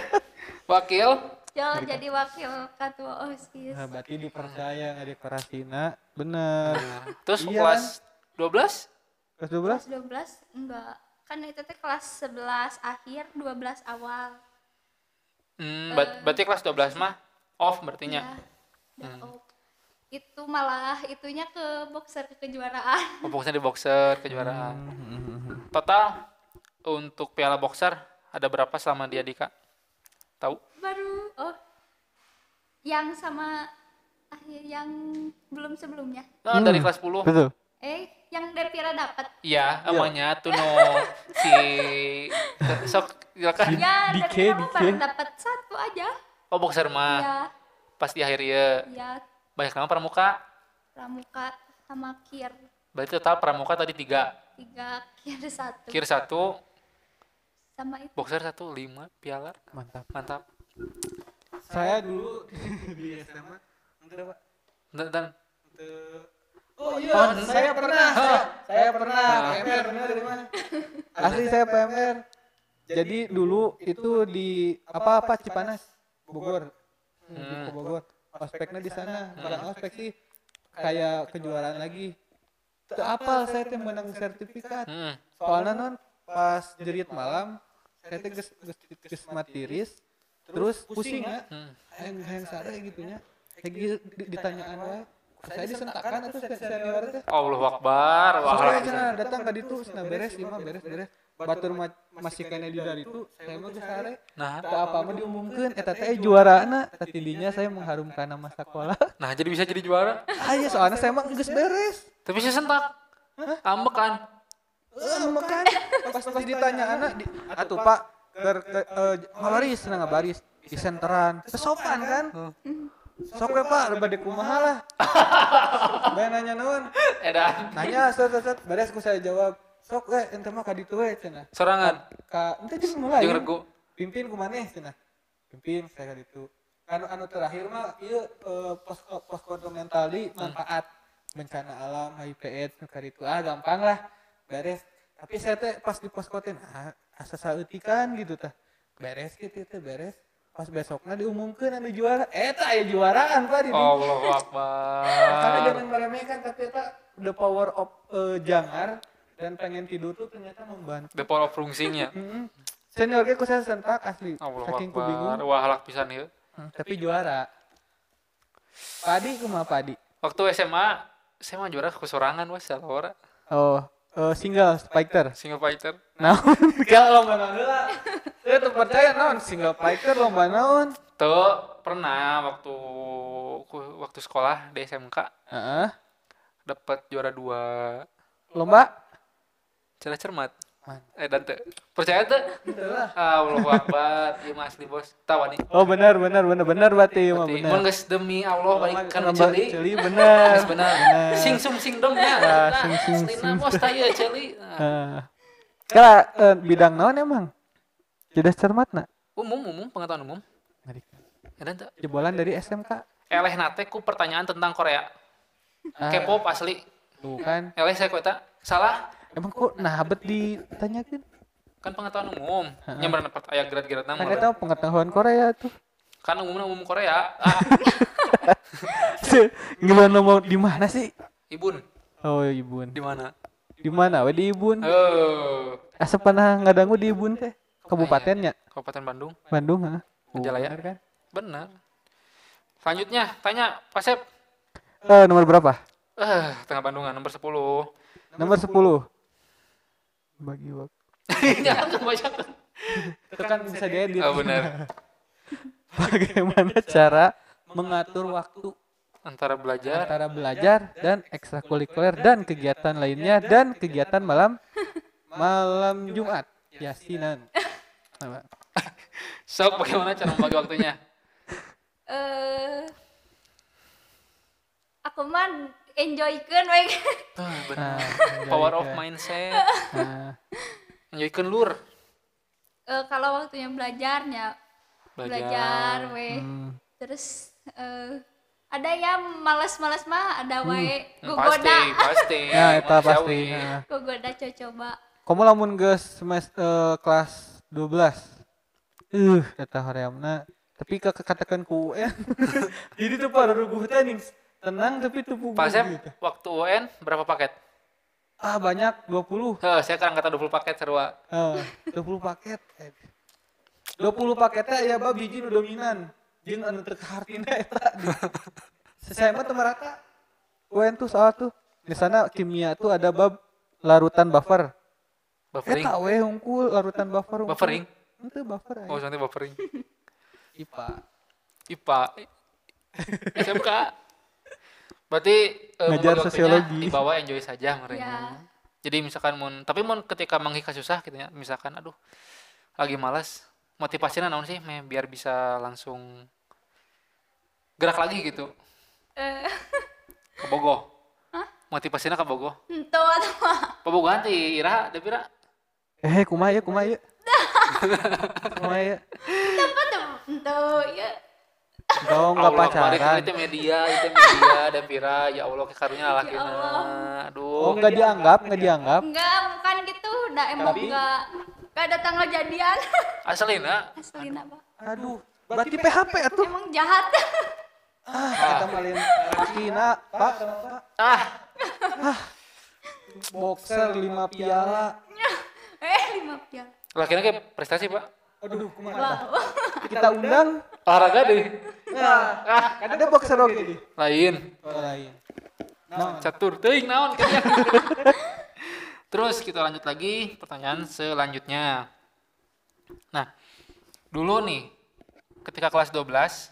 wakil. Jel jadi wakil ketua osis. Nah, berarti dipercaya nggak dekorasina. Bener. terus Iya. kelas 12 Kelas kelas 12? 12 enggak kan itu teh kelas 11 akhir 12 awal. Hmm, ber- berarti kelas 12 mah off berartinya? Ya off. itu malah itunya ke boxer ke kejuaraan. Oh, fokusnya di boxer kejuaraan. Total untuk piala boxer ada berapa selama dia Dika tahu? Baru oh yang sama akhir yang belum sebelumnya. Nah, dari kelas 10 Betul. Eh yang Depira dapat Iya, namanya tuh no si sok silakan. ya Dike. baru dapat satu aja Oh boxer mah ya pas di akhir ya ya banyak nama pramuka. pramuka sama kir Berarti total pramuka tadi tiga, tiga kir satu kir satu, sama itu boxer satu, lima piala. Mantap. Mantap. Saya dulu di SMA enggak Pak. Dan Untuk- Oh iya, saya pernah, saya, saya pernah PMR bener dari mana? Asli saya PMR. Jadi dulu itu di apa apa Cipanas, Bogor, Hmm, di Bogor. Ospeknya di sana, bukan ospek sih, kayak kejuaraan lagi. Itu apal saya tuh menang sertifikat. Hmm. Soalnya non pas jerit malam, saya tuh ges ges ges matiris, terus pusing ya, Hmm. hayang hayang sare gitunya. Kayak gitu di- ditanyaan wae. Saya disentakan atau senior teh. Allah Akbar. Wah. Datang tadi tuh cenah beres lima beres beres. Batur ma masih kena di dari itu saya mah geus sare. Nah, Tak apa mah diumumkeun eta teh juaraana. Tatidinya saya mengharumkan nama sekolah. nah jadi bisa jadi juara. ah iya soalnya saya mah geus beres. Tapi saya sentak. Ambek kan. Eh makan pas pas ditanya anak atuh Pak ker ke, eh, ngabaris cenah ngabaris di senteran. Kesopan kan? Sok we Pak, bade kumaha lah. Bae nanya naon? Edan. Nanya set set set beres ku saya jawab. Sok we ente mah ka ditu we cenah. Sorangan. Ka ente jeung mulai. Jeung regu. pimpin ku maneh cenah pimpin saya ka ditu anu anu terakhir mah ieu eh, pos pos mental di manfaat bencana alam HIPS nu ka ditu ah gampang lah beres tapi saya teh pas di pos teh ah asa saeutikan gitu tah beres gitu teh beres pas besoknya diumumkan anu juara eta aya juaraan pak di. Allah Akbar. jangan meremehkan tapi eta the power of eh, jangar dan pengen tidur tuh ternyata membantu The power of fungsinya. Mm-mm. Senior gue saya sentak asli. Allah Saking ku bingung. Wah halak pisan ya. Hmm, tapi juara. Padi kumaha padi? Waktu SMA, saya mah juara kesorangan wah salah ora. Oh, eh, single spiker. Single fighter. Naon? Kalau lomba lah. Tuh percaya naon single spiker lomba naon. Tuh pernah waktu waktu sekolah di SMK Heeh. dapat juara dua Lomba? cara cermat. Man. Eh dan teu. percaya tuh? Ah, Allah Akbar. Iya mas di bos. Tahu nih. Oh benar benar benar benar berarti mah benar. Mun geus demi Allah baik kan Lomba celi. Celi benar. Geus benar. Sing sum sing dong ya. Ah, Nah, sing sing sing. bos taya celi. Nah, Heeh. Kala eh, bidang naon emang? Cerdas cermat nak? Umum umum pengetahuan umum. Ya. Jebolan dari SMK. Eleh nate ku pertanyaan tentang Korea. Ah, K-pop asli. Tuh kan. Eleh saya kueta. Salah. Emang kok nah bet ditanyakan? Kan pengetahuan umum. Nyamperan dapat aya grade-grade Kan nama. kita tahu pengetahuan Korea tuh. Kan umumnya umum Korea. Ah, Ngeluarin nomor di mana sih? Ibun. Oh, Ibun. Di mana? Di mana? Di Ibun. Oh, Asa pernah ngadangu di Ibun teh? Kabupatennya? Kabupaten Bandung. Bandung, ha? Majalaya. Bener kan? Benar. Selanjutnya, tanya Pak Sep. Eh, nomor berapa? Eh, tengah Bandungan nomor 10. Nomor 10. Bagi waktu. Jangan kebanyakan. Itu kan bisa diedit. Oh, benar. Bagaimana cara mengatur waktu Antara belajar antara belajar dan ekstrakurikuler dan kegiatan lainnya dan kegiatan malam malam Jumat yasinan. Apa? sok bagaimana cara membagi waktunya? eh aku mah enjoykeun we Tuh, Nah, benar. Power of mindset. Nah, Enjoykeun lur. Eh, kalau waktunya belajarnya belajar we hmm, terus eh, ada ya malas-malas mah ada Hmm, gugoda Pasti, pasti. ya eta pasti. Gugoda coba Kamu lamun geus semester kelas 12. Uh, eta horeamna. Tapi ke katakan ku UN. Jadi tuh pada ruguh teh. Tenang tapi tuh Pak Sep, gitu. waktu UN berapa paket? Ah, banyak 20. Heh, saya kan kata 20 paket serua. Eh, 20 paket. Eh, 20 paketnya ya bab biji nu dominan. Jeung anu teu kahartina eta. Saya mah teu merata. UN tuh soal tuh. Di sana kimia tuh ada bab larutan buffer. Buffering. Eta we hungkul larutan buffer. hungkul. Buffering? Itu buffer Oh, aja. nanti buffering. IPA. IPA. SMK. Berarti eh, Ngajar sosiologi. Di bawah enjoy saja mereka. Ya. Jadi misalkan mun, tapi mun ketika menghika susah gitu ya, misalkan aduh lagi malas, motivasinya naon sih meh biar bisa langsung gerak lagi gitu. eh Ke Bogo. Motivasinya ke Bogo. ento atau mah Pebogohan ti Ira, Devira. Eh, kumaha ya, kumaha ya? kumaha ya? apa tuh ya Oh, nggak Allah, kemarin pacaran. itu media, itu media, Devira, ya Allah karunya laki Ya Allah. Aduh. Oh, nggak dianggap, nggak dianggap. enggak bukan gitu udah emang enggak enggak ada tanggal jadian Asalina. aslina pak Aduh, berarti PHP atuh. emang jahat Ah, kita malin Cina, Pak. Pak. Ah, Boxer 5 piala. lima piala lakinya kayak prestasi, Pak. Aduh, kumaha wow Kita undang. Olahraga deh. Nah, Ah, ada boxer oke di. lain. Oh, lain. Nah, Catur teuing naon kayaknya. Terus kita lanjut lagi pertanyaan selanjutnya. Nah, dulu nih ketika kelas 12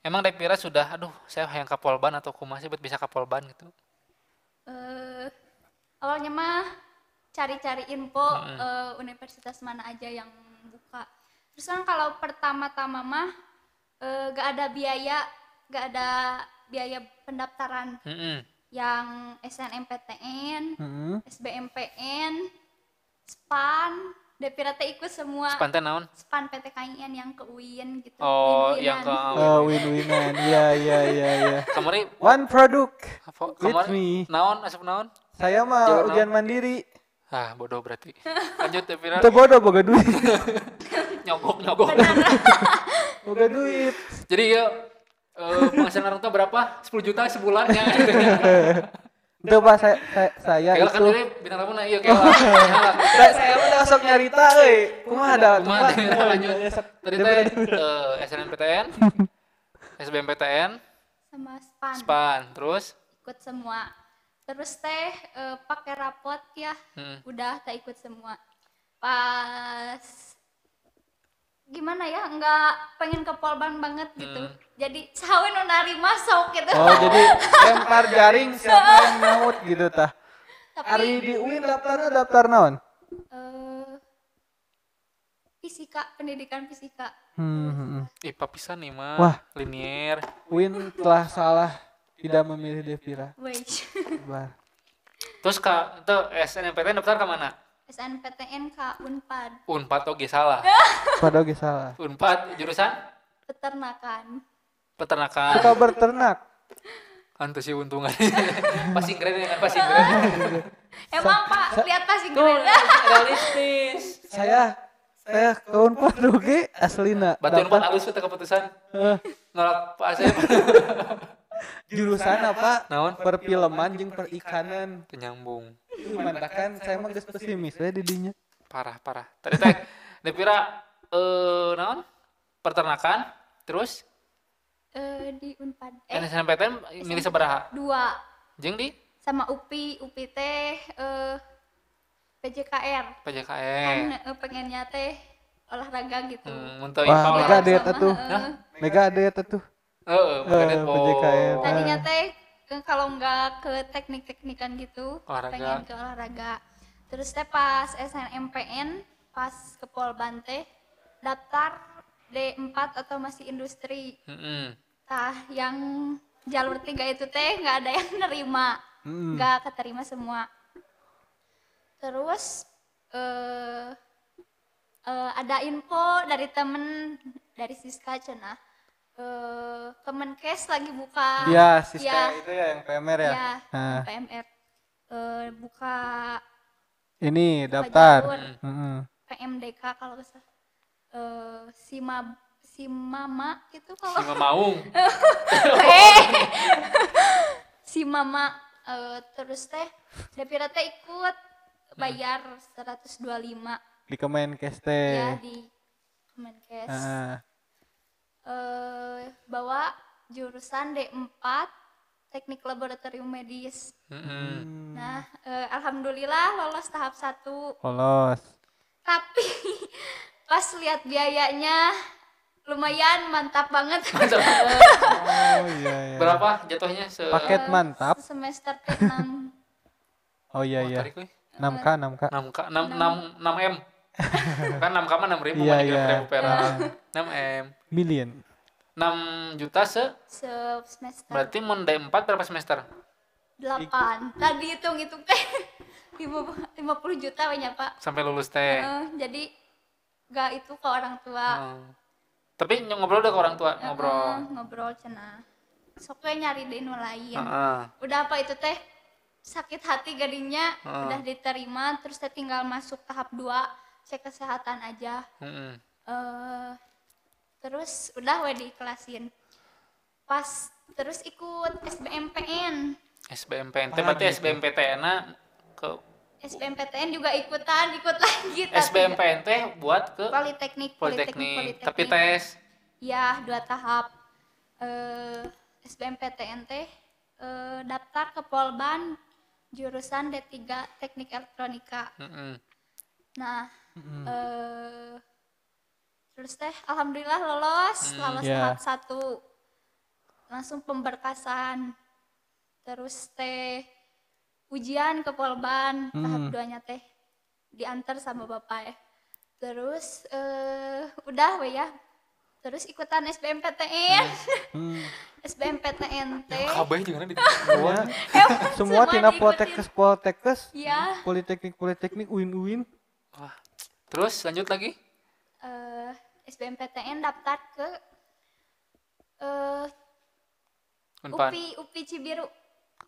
emang Devira sudah aduh saya yang kapolban atau kumaha sih buat bisa kapolban gitu. eh awalnya mah cari-cari info eh, universitas mana aja yang buka. Terus kan kalau pertama-tama mah eh, gak ada biaya, gak ada biaya pendaftaran Mm-mm. yang SNMPTN, hmm. SBMPN, SPAN, Devira teh ikut semua Sepantai naon? SPAN PTKIN yang ke UIN gitu. Oh, win-winan. yang ke Oh, win-winan. Iya, iya, iya, iya. kemarin One product. apa- With kemarin me. naon asup naon? Saya mah ujian mandiri. Ah, bodoh berarti. Lanjut Devira. Itu bodoh boga duit. Nyogok nyogok. boga duit. Jadi ya eh, penghasilan orang tua berapa? 10 juta sebulannya. Itu Pak saya saya, saya kan itu dulu bintang tamu nah iya kayak saya, saya udah sok nyarita euy. Kumaha ada Kumaha lanjut. Ya, sok- Tadi teh eh, SNMPTN, SBMPTN, sama SPAN. SPAN, terus ikut semua terus teh eh, pakai rapot ya hmm, udah tak ikut semua pas gimana ya nggak pengen ke polban banget gitu Hmm. jadi sawin nu narima sok gitu Oh, jadi lempar jaring siapa yang nyaut gitu tah. tapi Ari di UIN daftarnya daftar naon? eh, fisika pendidikan fisika Hmm, hmm, hmm. IPA pisan nih mah. Wah. Linier. UIN telah salah tidak memilih Devira. Wait. Bar. Terus kak, itu SNMPTN daftar ke mana? SNPTN K Unpad Unpad oke salah. Pada oge salah. Unpad jurusan peternakan peternakan. Suka berternak. Antu sih untungan. Passing grade kan passing grade. emang pak lihat passing Tuh, grade realistis. Saya saya ke Unpad oge aslina. Batu Unpad halus kita keputusan. eh, Nolak Pak Asep. Jurusan apa? Naon? Perfilman jeung perikanan. Penyambung. Mantakan saya mah geus pesimis we di dinya. Parah, parah. Tadi teh Devira eh naon? Peternakan, terus Eh, di Unpad eh SNMPTN milih sabaraha? dua Jeung di sama UPI UPI teh eh PJKR kan PJKN. eh, pengennya teh olahraga gitu Hmm, mun teu Wah, mega Sama, tuh. Mega ada tuh. Heeh, Eh, Depo. PJKN. tadinya teh eh, kalau nggak ke teknik-teknikan gitu Olahraga. pengen ke olahraga terus teh pas SNMPN pas ke Polban teh daftar D4 atau masih industri Heeh. tah yang jalur tiga itu teh nggak ada yang nerima Hmm. nggak keterima semua terus eh eh, ada info dari temen dari Siska cenah eh Kemenkes lagi buka Iya, Siska ya, itu ya yang PMR ya. ya, Nah, PMR eh, buka ini buka daftar. jalur Heeh. PMDK kalau nggak salah eh Sima Simama gitu kalau Si Mamaung. si mama eh, terus teh Devira teh ikut bayar 125 Di Kemenkes ya teh. di Kemenkes. Eh bawa jurusan D4 teknik laboratorium medis Heeh. nah eh, alhamdulillah lolos tahap satu Polos. tapi pas lihat biayanya lumayan mantap banget Mantap. Oh iya iya. Berapa jatuhnya se Paket mantap. semester teh enam Oh iya iya. Tarik, weh. 6K 6K. 6 k 6 6 6 m kan 6 k mah 6 ribu mah iya. ribu perak 6 m. Million. 6 juta se? Se semester. Berarti mau D4 berapa semester? Delapan. Tadi hitung hitung teh. Lima puluh juta banyak pak. Sampai lulus teh. Eh, jadi gak itu ke orang tua. Hmm. Tapi ny- ngobrol udah ke orang tua, Heeh, ngobrol. ngobrol cenah sok we nyari di nu lain. Heeh. udah apa itu teh? Sakit hati gadinya Heeh. udah diterima terus teh tinggal masuk tahap 2 cek kesehatan aja. Heeh. eh terus udah we diiklasin. Pas terus ikut SBMPN SBMPTN, Ah, berarti gitu. SBMPTN ke SBMPTN juga ikutan ikut lagi. Tapi SBMPN teh buat ke Politeknik Politeknik, tapi tes? Ya dua tahap. Eh SBMPTN teh eh, daftar ke Polban jurusan D3 Teknik Elektronika. Heeh. nah Eh terus teh alhamdulillah lolos Hmm, lolos ya. tahap satu. Langsung pemberkasan. Terus teh ujian ke Polban tahap Hmm. duanya teh diantar sama bapak ya. Terus eh udah we ya. Terus ikutan SBMPTN Hmm. SBMPTN teh. Kabeh juga di Ya, Emang semua tina diikutin. poltekkes poltekkes ya politeknik politeknik uin uin Wah. Terus lanjut lagi? eh SBMPTN daftar ke eh Unpad. UPI UPI Cibiru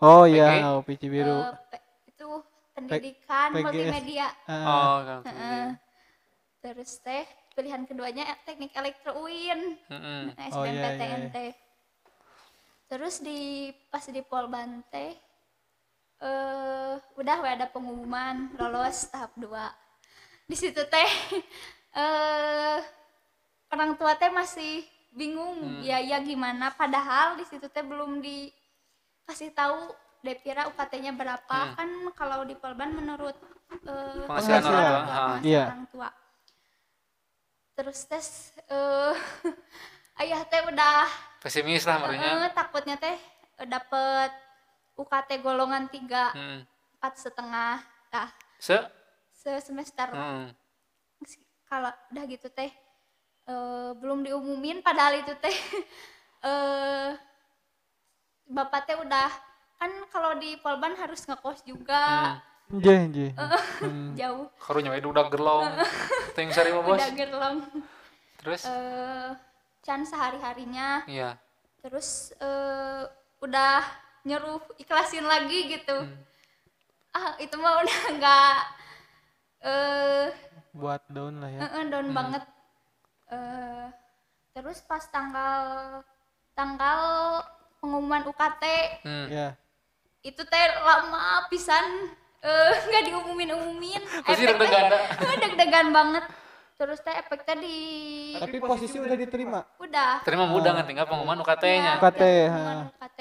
oh iya UPI Cibiru pe- itu pendidikan PGS. multimedia Ah, Oh, kan. Heeh. terus teh pilihan keduanya teknik elektro UIN Heeh. nah, Oh, iya, SBMPTN iya, iya. teh terus di pas di Polban teh eh udah we ada pengumuman lolos tahap 2 di situ teh eh orang tua teh masih bingung Hmm. biaya gimana padahal di situ teh belum dikasih tahu Depira UKT-nya berapa Hmm. kan kalau di Polban menurut eh, Penghasilan orang tua. tua, Ah. penghasilan Iya. orang tua terus tes eh ayah teh udah Pesimis lah maksudnya. eh, takutnya teh eh, dapet UKT golongan tiga Heeh. empat setengah nah Se? Se semester Heeh. kalau udah gitu teh eh, belum diumumin padahal itu teh eh bapak teh udah kan kalau di Polban harus ngekos juga Nje, nje. Hmm. jauh Karunya we udah gerlong. Ting sari mah, Bos. udah gerlong Terus? eh can sehari harinya Iya. terus eh, udah nyuruh ikhlasin lagi gitu ah itu mah udah nggak eh Buat daun lah ya. Heeh, down banget. Eh, terus pas tanggal tanggal pengumuman UKT Hmm. Ya. itu teh lama pisan eh, nggak diumumin umumin. Pasti deg-degan, banget. Terus teh efeknya di Tapi posisi udah diterima. udah Terima mudah kan tinggal pengumuman UKT-nya. UKT, pengumuman UKT.